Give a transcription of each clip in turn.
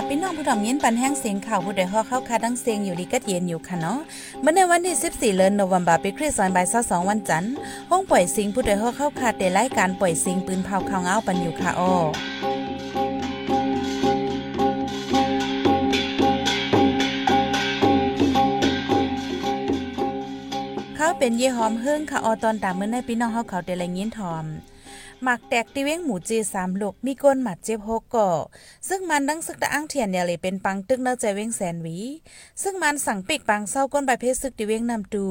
ค่ะพี่น้องผู้ถ่อมยินปันแห้งเสียงข่าวผู้ใดฮอเข้าคาดังเสียงอยู่ดีกัดเย็นอยู่ค่ะเนาะเมื่อในวันที่ 14เดือนโนเวมบาปีคริสต์ศักราช22วันจันทร์ห้องปล่อยสิงผู้ใดฮอเข้าคาเตรายการปล่อยสิงปืนเผาข่าวเงาปันอยู่ค่ะอ้อเขาเป็นเยหอมเฮิงค่ะออตอนตามเมื่อในพี่น้องเฮาเขาเตรายยินทอม หมักแตกติเว้งหมูจีสามลูกมีก้นหมัดเจ็บหกก่อซึ่งมันดังซึกตะอ้างเทียนเนี่ยเลยเป็นปังตึกเนื้อใจเว้งแสนวีซึ่งมันสั่งปีกปังเศร้าก้นใบเพชรซึกติเว้งนำตู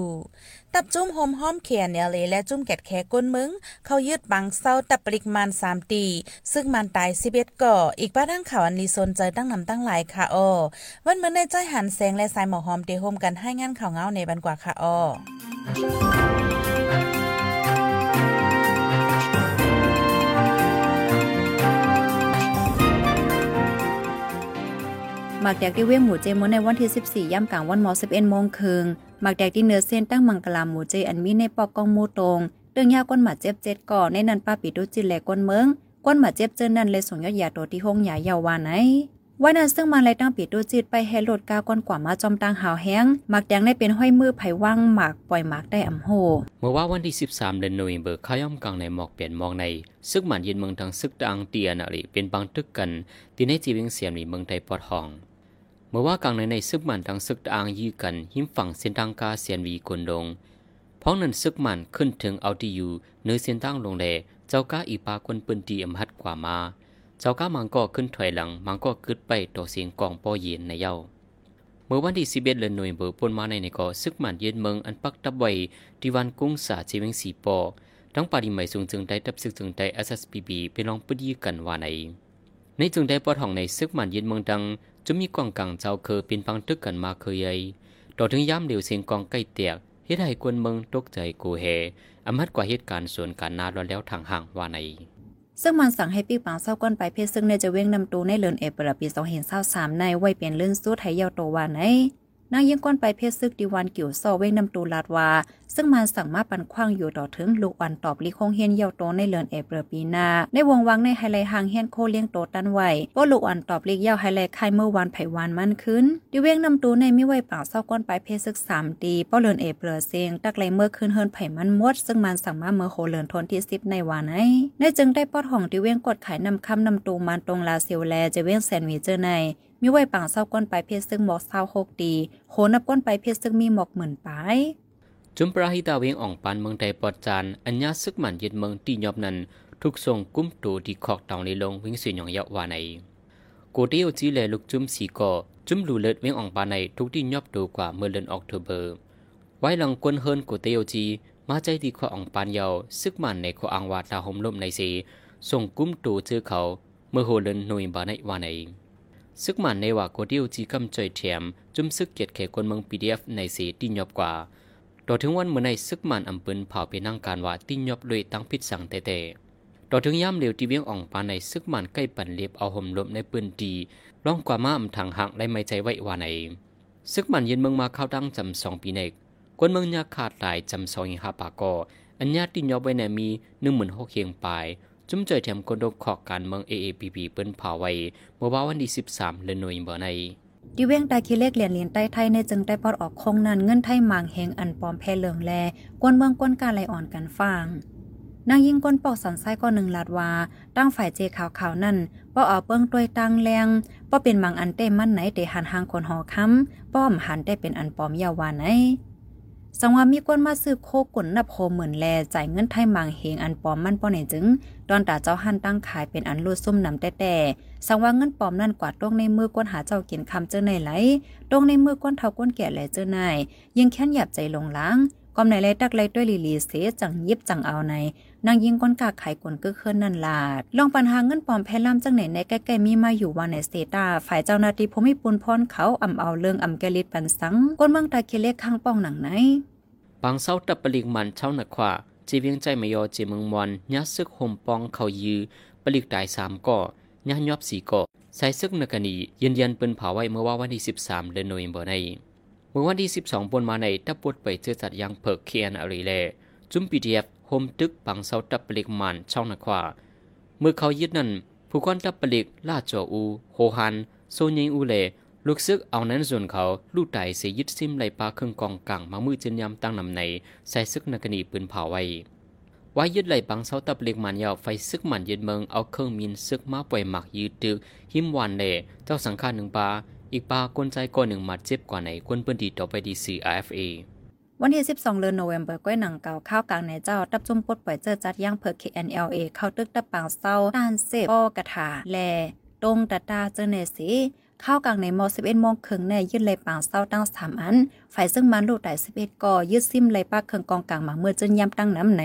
ตับจุ้มหอมห้อมเขียนเนี่ยเลยและจุ้มแกดแขก้นมึง เขายืดปังเศร้าตับปริกมันสามตีซึ่งมันตายสิบเอ็ดก่ออีกป้าทั้งข่าวอันลีสนใจตั้งนำตั้งหลายค่ะอ้อวันเมื่อในใจหันแสงและสายหมอหอมเตโฮมกันให้งานข่าวเงาในบันกว่าค่ะอ้อ มักแดกที่เว้งหมูเจมในวันที่ 14ย่ำกลางวันมอ11โมงครึ่งหมักแดกที่เนื้อเส้นตั้งมังกลาหมูเจอันมีในปอกกองมูตรงเรื่องยาก้นหมาเจ็บเจ็ดก่อในนันป้าปิดุจิแลก้นเมืองก้นหมาเจ็บเจอนั่นเลยส่งยอดยาตัวที่ห้องยาเยาวานไหนวันนั้นซึ่งมาเลยตั้งปิดดูจิตไปแฮโหลดกาก้นกว่ามาจอมตังหาวแห้งหมักแดงได้เป็นห้อยมือไผ่ว่างหมากปล่อยหมากได้อำโหเมื่อว่าวันที่ 13เดือนโนเวมเบอร์ข้าย่อมกลางในหมอกเปลี่ยนมองในซึกหมันเย็นเมืองทางซึกดังเตียนาริเป็นบางตึกกันที่ในจีวิงเสียมในเมืองไทยปอดห้อง เมื่อว่ากลางในในซึกมันทางซึกดังยื้อกันหิมฝั่งเส้นทางกาเสียนวีกวนดงพ้องนั้นซึกมันขึ้นถึงเอาที่อยู่เนื้อเส้นทางลงแลเจ้าก้าอีปาคนปืนตีอำหัดกว่ามา เจ้าก้ามังก็ขึ้นถอยหลังมังก็กึดไปต่อเสียงกองป้อเย็นในเย้าเมื่อวันที่11เดือนหน่วยเบอร์ปนมาในในก็ซึกมันเย็นเมืองอันปักตับไว้ที่วันกุ้งสาเจเวงสีปอทั้งปาริไม่สูงจึงได้ตับซึกจึงได้ SSPB เป็นรองปดีกันว่าในในจึงได้ปอดห้องในซึกมันเย็นเมืองดัง จะมีกองกลางเจ้าเคอเป็นพังตึกกันมาเคยใหญ่ต่อถึงย้ำเดียวเสียงกองใกล้เตียกเฮ็ดให้กวนเมืองตกใจโกเฮอำมัดกว่าเหตุการณ์ส่วนการนาร้อนแล้วทางห่างว่าในซึ่งมันสั่งให้ปีกปังเศร้าก้อนไปเพศซึ่งในจะเว้งนำตูในเลือนเอเปรปี2023ในไว้เปลี่ยนเลื่อนสู้ไทยเยาวโตวานในนางยังก้อนไปเพศซึกดีวันกิ่วซอเว้งนำตูลาดวา ซึ่งมันสั่งมาปันคว้างอยู่ต่อถึงลูกอันตอบลิคงเฮียนเยาวโตในเลือนเอเปรปีหน้าในวงวังในไฮไลท์หางเฮียนโคเลี้ยงโตตันไว้ว่าลูกอันตอบลิกเยาวไฮไลท์ไข่เมื่อวันไผวันมันขึ้น ดิเว้งนำตูในไม่ไว้ปังเศร้าก้อนไปเพศซึก3ดีป้อเลือนเอเปรเซงตักไลเมื่อคืนเฮินไผมันมด ซึ่งมันสั่งมาเมื่อโคเลือนทนที่10ในวันไหนในจึงได้ปอดห้องดิเว้งกดขายนำคำนำตูมันตรงลาเซียวแลจะเว้งแซนด์วิชเจอในมีไว้ปังเศร้าก้นไปเพศซึ่งหมอกเศร้าหกดีโหนับก้นไปเพศซึ่งมีหมอกเหมือนป จุมปราหิตาเวงอ่องปานเมืองไทยปอดจานอัญญาซึกหมันย็นเมืองตียอบนั้นทุกทรงกุ้มตูที่ขอกตองในลงวิ่งสุยหยองยะวาในโกเตียวจีแลลูกจุมสีก่อจุมลูเลิดเวงอ่องปานในทุกที่ยอบดูกว่าเมื่อเดือนออกโทเบอร์ไว้หลังกวนเฮินโกเตียวจีมาใจที่ขออ่องปานเยาซึกหมันในขออังวาตาหมลมในสีส่งกุ้มตูเจอเขาเมื่อโหเลินหน่วยบาในวาในซึกหมันในว่าโกเตียวจีกำจอยเทียมจุมซึกเกียรติแขคนเมือง PDF ในสีที่ยอบกว่า ต่อถึงวันเมื่อในซึกมันอำเปินเผาไปนั่งการว่าติ้นยอบเลยตั้งพิษสังเตะๆต่อถึงย่ำเร็วที่เวียงอ่องปานในซึกมันใกล้ปั่นเลียบเอาห่มลมในปืนดีร้องกว่ามาอำทางหักได้ไม่ใจไว้ว่าในซึกมันเย็นเมืองมาเข้าตั้งจำสองปีเนกกวนเมืองยาขาดหลายจำสองยิงหาปากออัญญาติ้นยอบไว้ในมีหนึ่งหมื่นหกเคียงปลายจุ้มเจอแถมกนดกขอกการเมือง AAPP เปิ้นเผาไว้เมื่อวันที่13เดือนหน่วยเบอร์ใน ดิเว้งตาคิเล็กเหรียญเหรียญใต้ไทยในจึงได้ปอดออกคงนั้นเงินไทยหมางแหงอันปอมแพเหลืองแลกวนเมืองก้นการไหลอ่อนกันฟังนางยิงก้นปอกสันไส้ก็หนึ่งลาดว่าตั้งฝ่ายเจขาวขาวนั่นป้อเอาเปิ้งตัวยตังแรงป้อเป็นมังอันเต้มั่นไหนเตหันหางคนหอค้ำป้อมหันได้เป็นอันปอมยาวานไหนสังวามีคนมาซื้อโคกุนนับโฮเหมือนแลจ่ายเงินไทยมางเฮงอันปอมมั่นป้อไหนจึงตอนตาเจ้าหันตั้งขายเป็นอันรูดซุ่มนำแต่แต่ สังว่าเงินปลอมนั่นกว่าตรงในมือก้นหาเจ้ากินคำเจอในไหลตรงในมือก้นเท่าก้นแก่แหลเจอในยิงแค้นหยับใจลงล้างกอมไหนไรตักไรด้วยลีลีเสจังยิบจังเอาในนางยิงก้นกากไขกลก็เคลื่อนนั่นลาดลองปัญหาเงินปลอมแพร่ล่ำจังไหนในใกล้ๆมีมาอยู่วันในสเตตาฝ่ายเจ้านาทีผมไม่ปุนพรเขาอ่ำเอาเรื่องอ่ำแกลิดปันสังก้นเมืองตาเคเล็กข้างป้องหนังไหนปางเศร้าตับปลิกมันเช่าหนักขวาจีเวียงใจไม่ยอจีเมืองมอนยัดซึกห่มปองเขายือปลิกตายสามก่อ ยัดยอบสี่ก่อใส่ซึกนกนียืนยันปืนเผาไว้เมื่อว่าวันที่ 13 เดือนโนเวมเบอร์ใน เมื่อวันที่ 12ปนมาในตับปวดไปเจอจัดยังเพิกเคียนอารีเลจุ้มปีดีเอฟโฮมตึกปังเศร้าตับปลิกมันช่าหนักขวาเมื่อเขายึดนั้นผู้คนตับปลิกลาจออูโฮฮันโซยิงอูเลลูกซึกเอานั้นส่วนเขาลูกไตเสียยึดซิมไหลปลาเครื่องกองกังมามือจินยำตั้งนำในใส่ซึกนกนีปืนเผาไว้ ว่ายึดไหลปังเสาตับเล็กมันยาวไฟซึกมันยึดเมืองเอาเครื่องมินซึกมาปล่อยหมักยืดตึกหิมวันเล่เจ้าสังฆาหนึ่งปาอีกปากลใจก้อนหนึ่งมาเจ็บกว่าไหนคนเปิ้นดีต่อไปดีซีอาร์เอฟเอวันที่ 12 เดือนโนเวมเบอร์ก้อยหนังเก่าข้าวกลางในเจ้าตับจุ่มปดปล่อยเจอจัดย่างเพิก KNLA เข้าตึกตะปางเศร้าด้านเสพอกระถาแลตรงตะตาเจอเนสีข้าวกลางในมอ11โมงครึ่งในยึดเลยปางเศร้าตั้ง3อัน ฝ่ายซึ่งมันลูกแต่11ก่อยึดซิมเลยปากเครื่องกองกลางมาเมื่อจนยำตั้งน้ำใน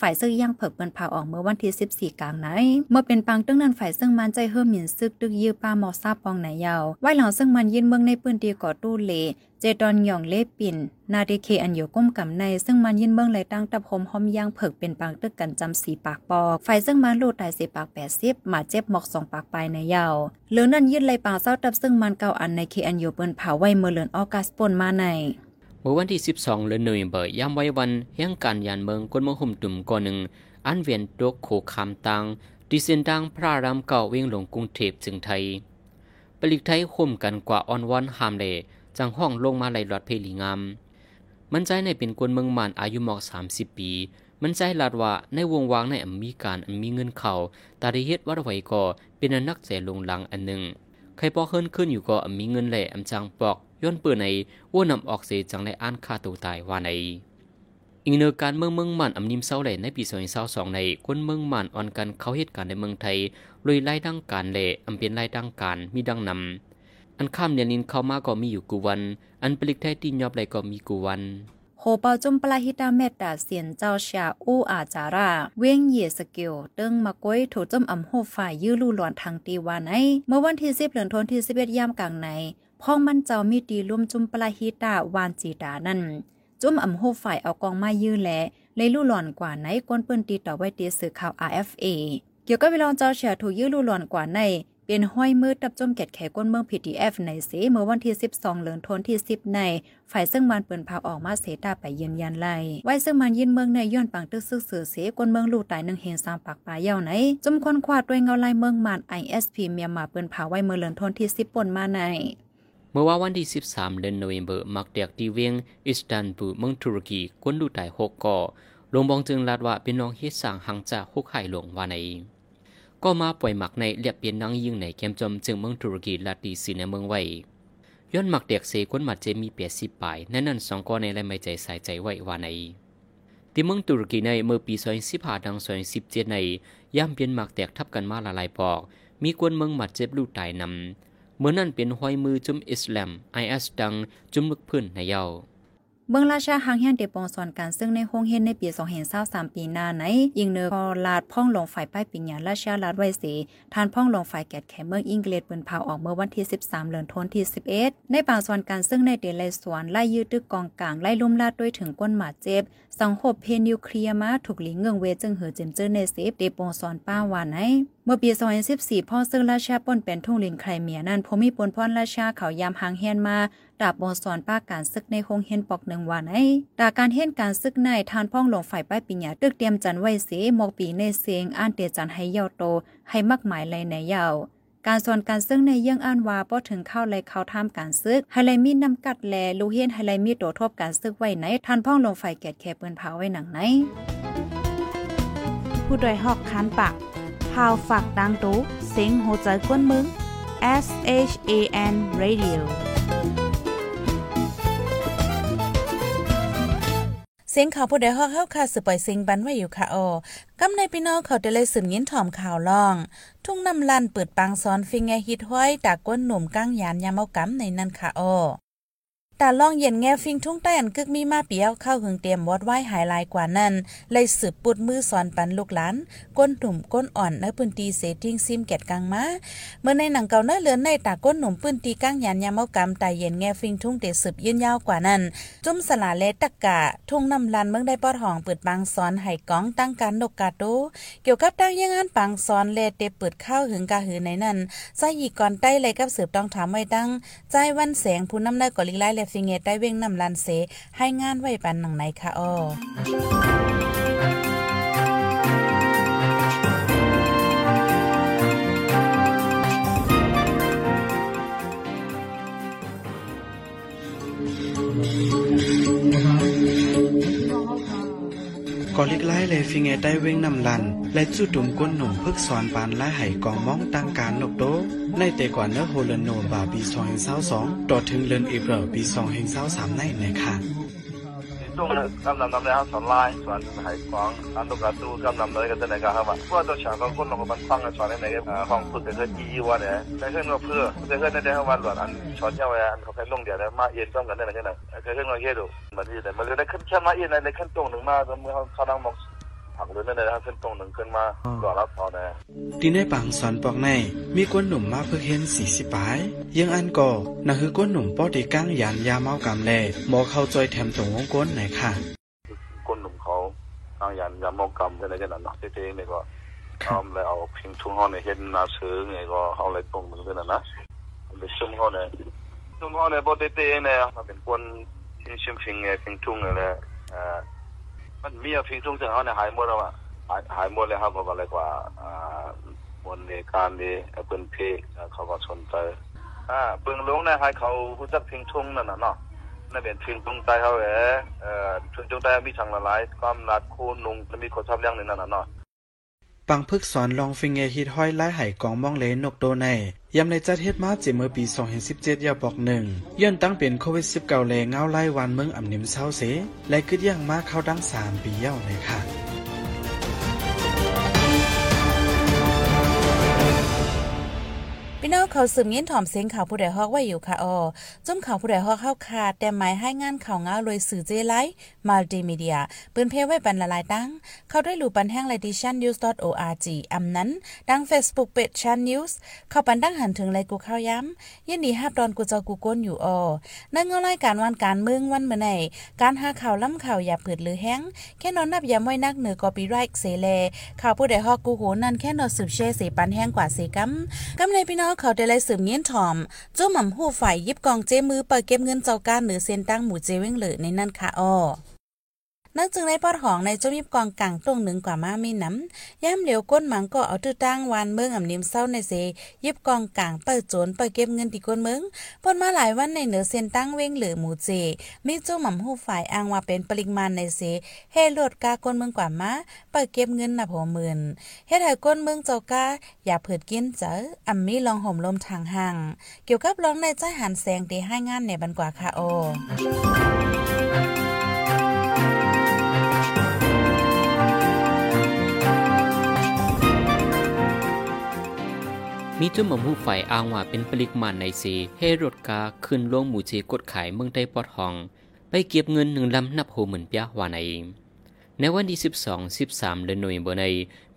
ฝ่ายซึ่งย่างเผิกเปิ้นพาออกเมื่อวันที่ 14 กลางไหน เมื่อเป็นปังตึ้งนั้นฝ่ายซึ่งมันใจเฮิ่มหยินซึกตึกยื้อป้ามอซาปองไหนยาวไว้หลังซึ่งมันยินเมืองในปืนดีก่อตู้เลเจดอนหยองเล่ปิ่น นาเดเคอันอยู่ก้มกำในซึ่งมันยินเบื้องไหลตั้งตะพมหอมย่างเผิกเป็นปางตึกกันจำสีปากปอก ไฟซึ่งมันลูดตายสีปากแปดสิบมาเจ็บหมอกสองปากปลายในยาวเหลือนั้นยืดไหลปางเศร้าตับซึ่งมันเก่าอันในเคอันอยู่เปิ้นเผาไว้เมื่อเลือนออกัสปนมาใน เมื่อวันที่ 12เดือนหนึ่งเบอร์ยามไว้วันแห่งการยานเมืองกนมหุ่มตุ่มก่อนหนึ่ง อันเวียนตกโขคามตังดิเซนดังพระรามเก่าเวงหลงกรุงเทพจึงไทยปลิกไทยข่มกันกว่าออนวันฮามเลจังห้องลงมาไหลหลอดเพลีงาม มันใจในเป็นคนเมืองมันอายุหมอกสามสิบปี มันใจลาดว่าในวงวางในอมีการมีเงินเขาตาด้เฮ็ดวัดไว้ก็เป็นนักแจลงหลังอันหนึ่งใครพอเฮิรนขึ้นอยู่ก็มีเงินแหล่อำจังปอก ย้อนเปื่อในว่านำออกเสจังในอ่านค่าตัวตายว่าในอีกเนือการเมืองเมืองมันอำนิมเศร้าแหล่ในปีสองห้าสองในคนเมืองมันอ่อนกันเขาเหตุการณ์ในเมืองไทยลุยไล่ดังการแหล่อำเป็นไล่ดังการมีดังนำอันข้ามเนียนินเข้ามาก็มีอยู่กูวัน อันปลิกไทยที่ยอบไหลก็มีกูวันโหเปาจุมปลาฮิตาเมตตาเสียนเจ้าชาอูอาจารา เว้งเยสเกลตึงมาก้อยถูจมอำโหฝ่ายยื้อลู่หลอนทางตีวานไอเมื่อวันที่สิบเดือนธันวาคมสิบเอ็ดยามกลางใน พ้องมันเจ้ามีตีลุ่มจุมปลาฮิตาวานจีดานั่น จุมอ่ำโหฝ่ายเอากองมายื้อแลเลยลู่หลอนกว่าไหนกวนเปิ้นตีต่อไว้ตีสื่อข่าว RFA เกี่ยวกับเวลาเจ้าเฉียถูกยื้อลู่หลอนกว่าในเป็นห้อยมือตับจมแกดแขก้นเมือง PTF ในเสเมื่อวันที่ 12 เหลือนทนที่ 10 ใน ฝ่ายซึ่งมันเปิ่นพาออกมาเสตาไปยืนยันไล่ไว้ซึ่งมันยินเมืองในย้อนปังตึกซึกเสือเสก้นเมืองลูกตายหนึ่งเห็นสามปากปลายเย้าไหนจมคนควาดด้วยเงาลายเมืองมัน ISP เมียมาเปิ่นพาไว้เมื่อเหลือนทนที่ 10ปนมาใน เมื่อว่าวันที่ 13 เดือนโนเวมเบอร์มักเดียกที่เวียงอิสตันบูลเมืองตุรกีก้นลูตาย6ก่อลงบองจึงลาดว่าเป็นน้องเฮ็ดสร้างหังจากฮุกไห่หลวงว่าในก็มาปล่อยหมักในเรียบเปลี่ยนนังยิงในเกมจมจึงเมืองตุรกีลาดีสีในเมืองไว้ย้อนหมักเด็กเสกคนหมัดเจมีเปียสิบปลายนั่นนั่นสองก้อนในไรไม่ใจใส่ใจไว้ว่าในที่เมืองตุรกีในเมื่อปีซอยสิบหาดังซอยสิบเจ็ดในย่ำเปลี่ยนหมักแตกทับกันมาละลายปอก มีกวนเมืองหมัดเจ็บลูกตายนำ เมื่อนั่นเป็นห้อยมือจุมอิสลามไอเอสดังจุมลึกพื้นในเยาเมืองราชาหางเฮียนเดปองสอนการซึ่งในห้องเฮียนในปี2023ปีหน้าไหนยิงเนอพอลาดพ่องลงฝ่ายป้ายปิญญาราชาลาดไว้สีทานพ่องลงฝ่ายแกดแคเมืองอังกฤษเปิ้นพาออกเมื่อวันที่ 13เดือนธันวาคม11ในปางสอนการซึ่งในเดลัยสวนไล่ยืดตึกกองกลางไล่ลุ่มลาดด้วยถึงก้นหมาเจ็บ สังคบเพนิวเคลียร์มาถูกหลีเงืองเวจึงเหือจิมเจอในเซฟเดปองสอนป้าวานไหนเมื่อปี2014พ่อซึ่งราชาป่นเป็นทุ่งลินไครเมียนั่นพมีปนพ่อนราชาเขายามหางเฮียนมาดาบบอสอนป้าการซึกในคงเฮียนปอกหนึ่งวันไอดาการเฮียนการซึกในทานพ่องหลงฝ่ายป้ายปิญญาตึกเตรียมจันไว้เสหมอกปีในเสียงอ่านเตียจันให้เยาโตให้มักหมายเลยในยาว การสอนการซึ่งในเยื่องอ่านว่าป้อถึงเข้าเลยเขาทำการซึกไฮไลมีนำกัดแลลูเฮียนไฮไลมีตัวทบการซึกไว้ไหนทานพ่องลงไฟแกดแคเปินเผาไว้หนังไหนผู้ดยหอกคันปากพาวฝากดังตู้เซ็งโหใจกวนมึง S H A N Radio เสียงข่าวผู้ใดฮอกเฮาค่ะสืบปล่อยเสียงบันไว้อยู่ค่ะออกำในพี่น้องเขาได้เลยสืบยินถ่อมข่าวล่อง ทุ่งน้ำลันเปิดปังซ้อนฟิงแงฮิตห้อยตากก้นหนุ่มก้างยานยามเอากำในนั่นค่ะออ ตาล่องเย็นแง่ฟิงทุ่งใต้อันกึกมีมาเปียวเข้าหึงเตรียมวอดไว้หายลายกว่านั้นเลยสืบปุดมือสอนปันลูกหลานก้นหนุ่มก้นอ่อนในพื้นที่เสทิ้งซิมแกดกลางมาเมื่อในหนังเก่าเนื้อเลือนในตาก้นหนุ่มพื้นที่ก้างยานยามเอากำตายเย็นแง่ฟิงทุ่งเตสืบยืนยาวกว่านั้น จุ่มสลาเลตะกะทุ่งนำลันเมืองได้ปอดห้องเปิดบางสอนไห้ก้องตั้งการนกกาโตเกี่ยวกับตั้งยังงานปังสอนเลเตเปิดข้าวหึงกาหือในนั้นใจอีก่อนใต้เลยกับสืบต้องถามไว้ตั้งใจวันแสงผู้นำได้ก่อลิไลแลฟิเงใต้เว้งนำลันเซให้งานไว้ปันหนังในค่ะอ้อก็ลิกไล่เลยฟิงเอได้เว้งนำลัน และจู่ตุงก้นหนุ่มพึกสอนปานและไห่กองมองตั้งการนกโตในแต่ก่อนเนื้อโฮลันโนบาปีสองเฮงเศร้าสองต่อถึงเลนอีเบอร์ปีสองเฮงเศร้าสามในนะคะตรงนั้นกำลังนำเลยครับสอนไลน์สอนหายองสอนตุกตาตู้กำลังเลยกันแต่ไหนกันครับว่าเพื่อตัวฉันก็คนลงมันฟังกันสอนในไหนห้องพูดแเพื่อนยี่ว่าเนี่ยแต่เพื่อนก็เพื่อแต่เพื่อนได้ว่าหลอดอันสอนเจ้าไว้อันเขาแค่ลงเดียวแล้วมาเย็นต้องกันได้ไหนกันไหนแต่เพื่อนเราเฮ็ดดูมันที่แต่มันเลได้ขึ้นเชื่มาเย็นในขึ้นตรงหนึ่งมาแล้เมื่อเขาเขาดังมอง ผักเลยนั่นเลยขึ้นตรงหนึ่งขึ้นมาก่อนรับต่อเนี่ยตีในปางสอนปอกใน มีก้นหนุ่มมาเพื่อเห็นสี่สิบปลายยังอันก่อนะคือก้นหนุ่มป้อดีก้างยานยาเมากำแลหมอเข้าจอยแถมตรงวงก้นไหนค่ะก้นหนุ่มเขาทางยันยามองกำอะไรกันนั่นนะเจ๊ๆเนี่ยก็เอาเลยเอาพิงทุ่งห้องเนี่ยเห็นนาซื้อไงก็เอาเลยตรงมือกันนะไปซุ่มห้องเนี่ยซุ่มห้องเนี่ยพอเจ๊ๆเนี่ยมันเป็นคนพิงชิมพิงไงพิงทุ่งอะไรเอ่อ มันมีพิงสูงจังเขาเนี่ยหายหมดแล้วอะหายหายหมดเลยครับผมอะไรกว่าอ่าบนในการนี้เปิ้นเพเขาก็สนใจอ่าเปิ้งลงเนี่ยให้เขาผู้จักพิงทุ่งนั่นน่ะเนาะนั่นเป็นพิงทุ่งใจเขาเอ๋เอ่อทุ่งใจมีช่างละหลายความรัดคู่นุ่งมีคนชอบเลี้ยงในนั่นน่ะเนาะ ปังพึกสอนลองฟิงเงฮิตห้อยไล่ไห่กองมองเลนกโดในยำในจัดเฮ็ดมาเจเมื่อปี 2017ยาบอกหนึ่งย้อนตั้งเป็นโควิด 19 แลเงาไล่วันเมืองอ่ำนิมเศร้าเสและกึดย่างมาเข้าดัง3ปีเย้าเลยค่ะ เขาสืบยินถ่อมเสียงข่าวผู้ใดฮอกไว้อยู่ค่ะออจุ่มข่าวผู้ใดฮอกเข้าขาดแต่หมายให้งานข่าวเงาเลยสื่อเจไลมัลติมีเดียปืนเพไว้บรรละลายตั้ง เข้าได้หลู่ปันแห้งไลดิชันนิวส์ .org อำนั้น ดัง Facebook เป็ดชันนิวส์เข้าปันดังหันถึงไรกูเข้าย้ำยินดีฮับดอนกูเจ้ากูก้นอยู่ออนั่งเงารายการวันการเมืองวันเมื่อไหนการหาข่าวล้ำข่าวอย่าผืดหรือแห้งแค่นอนนับยามไว้นักเหนือกอปีไรค์เสแลข่าวผู้ใดฮอกกูโหนั่นแค่นอนสืบเชเสปันแห้งกว่าเสกัมกำในพี่น้องเขาได้ไล่สืบเงี้ยนถ่อมจุ่มหม่ำหู้ฝ่ายยิบกองเจมือเปิดเก็บเงินเจ้าการหรือเซ็นตั้งหมู่เจเว้งเหลือในนั่นค่ะอ้อ นักจึงในปอดหองในจมยิบกองกลางตรงหนึ่งกว่ามามีน้ำย่ำเหลียวก้นหมังก็เอาตื้อตั้งวานเมืองอ่ำนิมเศร้าในเสยิบกองกลางเปิดโจรเปิดเก็บเงินที่ก้นเมืองปนมาหลายวันในเหนือเส้นตั้งเว้งเหลือหมูเจมีจู้หม่ำหูฝ่ายอ้างว่าเป็นปริมาณในเสเฮโลดกาก้นเมืองกว่ามาเปิดเก็บเงินนับหัวหมื่นเฮ็ดให้ก้นเมืองเจ้ากาอย่าเผิดกินเจออ่ำมีลองห่มลมทางห่างเกี่ยวกับร้องในใจหันแสงที่ให้งานในบันกว่าค่ะโอ มีจุ่มหม่อมหูไฟอ้างว่าเป็นปริมาณในสีให้รถกาขึ้นลงหมู่เจกดขายเมืองใต้ปอดห้อง ไปเก็บเงินหนึ่งลำนับโหหมื่นเปียว่าในในวันที่ 12 13 เดือนหน่วยเบอร์ใน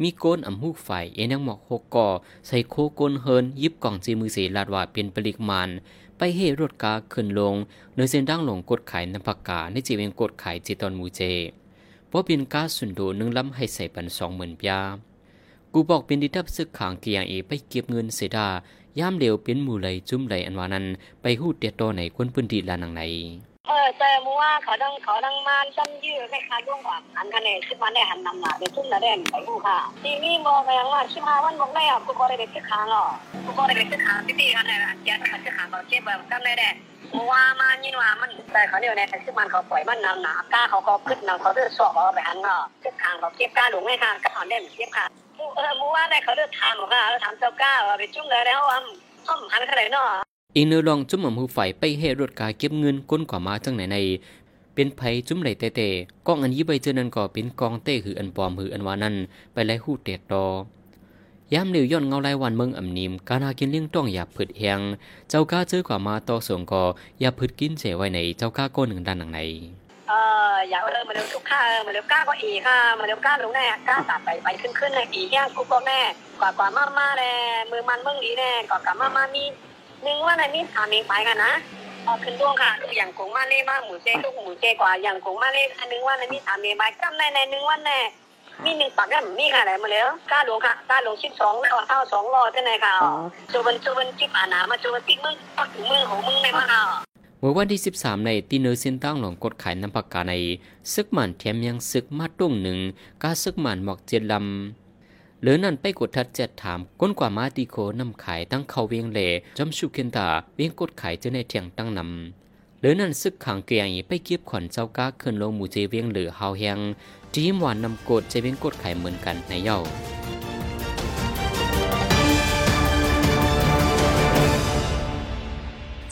มีโกนอำหูไฟเอนังหมอกหกก่อใส่โคโกนเฮินยิบกล่องเจมือเสลาดว่าเป็นปริมาณไปให้รถกาขึ้นลงเนื้อเส้นดังหลงกดขายน้ำผักกาในจีเวงกดขายเจตอนหมูเจว่าเป็นกาสุนโดหนึ่งลำให้ใส่ปันสองหมื่นเปีย กูบอกเป็นดิทับซึกขางเกียงเอไปเก็บเงินเสดาย่ามเร็วเป็นหมู่ไหลจุ้มไหลอันวานั้นไปหูดเตียตอไหนคนพื้นที่ลานังไหนเออแต่มัวเขาดังเขาดังมาจำยื้อไม่คันล่วงว่าอันคะแนนขึ้นมาได้หันนำหนาเดี๋ยวทุ่มละแดนไปกูค่ะทีนี้มองไปยังว่าชิมาวันบอกได้อะกูก็ได้ไปซื้อค้างหรอกูก็ได้ไปซื้อค้างที่ที่อันไหนอะแกจะซื้อค้างเขาเจ็บแบบกันได้แดดว่ามายินว่ามันแต่เขาเนี่ยในแต่ซื้อมันเขาปล่อยมันนำหนากล้าเขาก็ขึ้นนำเขาเลือกสอบเอาไปหันเนาะซื้อค้างเขาเก็บกล้าหลงให้ค่ะก็ถอนได้เก็บค่ะเออมัวได้เขาเลือกทางหรอค่ะแล้วถามเจ้าก้าวไปจุ้งเลยแล้วว่าห้องหันเท่าไหร่เนาะอีเนื้อลองจุ้มหมูไฟไปให้รถกาเก็บเงินก้นกว่ามาจังไหนในเป็นไผจุ้มไหลเตเตกองอันยี่ใบเจอนั้นก็เป็นกองเต้หืออันปลอมหืออันวานั้นไปไล่หูเตียตอยามเหลียวย้อนเงาไล่วันเมืองอ่ำนิมการหากินเลี้ยงต้องอย่าผึดแหงเจ้าก้าเจอกว่ามาต่อส่งก็อย่าผึดกินเสียไว้ในเจ้าก้าก้นหนึ่งด้านหนังในเอออยากเออมาเร็วทุกข้าเออมาเร็วก้าก็อีค่ะมาเร็วก้าลงแน่ก้าตัดไปไปขึ้น ขึ้นเลยอีแห้งกูก็แน่กว่ากว่ามามาแน่มือมันเมืองดีแน่กว่ากว่ามามามีนึงว่าในนี้ถามเองไปกันนะเออขึ้นดวงค่ะอย่างกงมาเล่มาหมูเจลูกหมูเจกว่าอย่างกงมาเล่อันนึงว่าในนี้ถามเองไปก็แน่ในนึงว่าแน่มีหนึ่งปากกันมีค่ะไหนมาแล้วก้าหลวงค่ะก้าหลวงสิบสองแล้วเท่าสองรอที่ไหนค่ะจูบันจูบันจิบอานามาจูบันติ๊กมึงปักถึงมือของมึงในมาค่ะเมื่อวันที่ 13 ในตีเนอร์เส้นตั้งหลงกดขายน้ำผักกาในซึกหมันแถมยังซึกมาตุ้งหนึ่งกาซึกหมันหมอกเจ็ดลำเหลือนั่นไปกดทัดเจ็ดถามก้นกว่ามาตีโคนำขายตั้งเขาเวียงเหล่จอมชุเคนตาเวียงกดขายเจอในเทียงตั้งนำเหรือนั่นซึกขังเกียงไปเก็บขอนเจ้าก้าขึ้นลงหมู่เจเวียงหรือเฮาแฮงจีมหวานนำกดเจเวียงกดไข่เหมือนกันในเย้า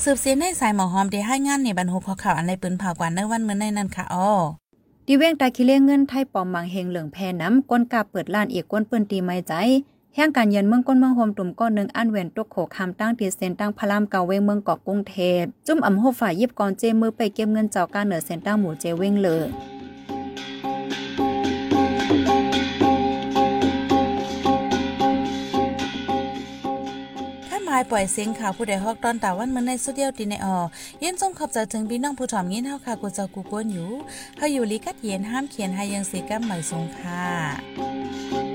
สืบเสียในสายหมอหอมที่ให้งานในบรรหุข่าวอันในปืนเผากว่าในวันเมื่อในนั้นค่ะอ้อดีเว้งตาคิเลเงินไทยปอมมังเฮงเหลืองแพน้ำก้นกาเปิดล้านเอกก้นเปิ้นตีไม่ใจแห่งการเยือนเมืองก้นเมืองโฮมตุ่มก้อนหนึ่งอันเวนตกโขคำตั้งตีเซนตั้งพลามเกาเวงเมืองเกาะกรุงเทพจุ่มอ่ำโฮฝ่ายยิบกอนเจมือไปเก็บเงินเจ้าการเหนือเซนตั้งหมู่เจเวงเลยายปล่อยเสียงข่าวผู้ใดฮอกตอนตาวันเมื่อในสุดเดียวตีในออเย็นส่งขอบใจถึงพี่น้องผู้ถ่อมยินเฮาค่ะกูเจ้ากูกวนอยู่เฮาอยู่ลีกัดเย็นห้ามเขียนให้ยังสีกัมใหม่สงค่ะ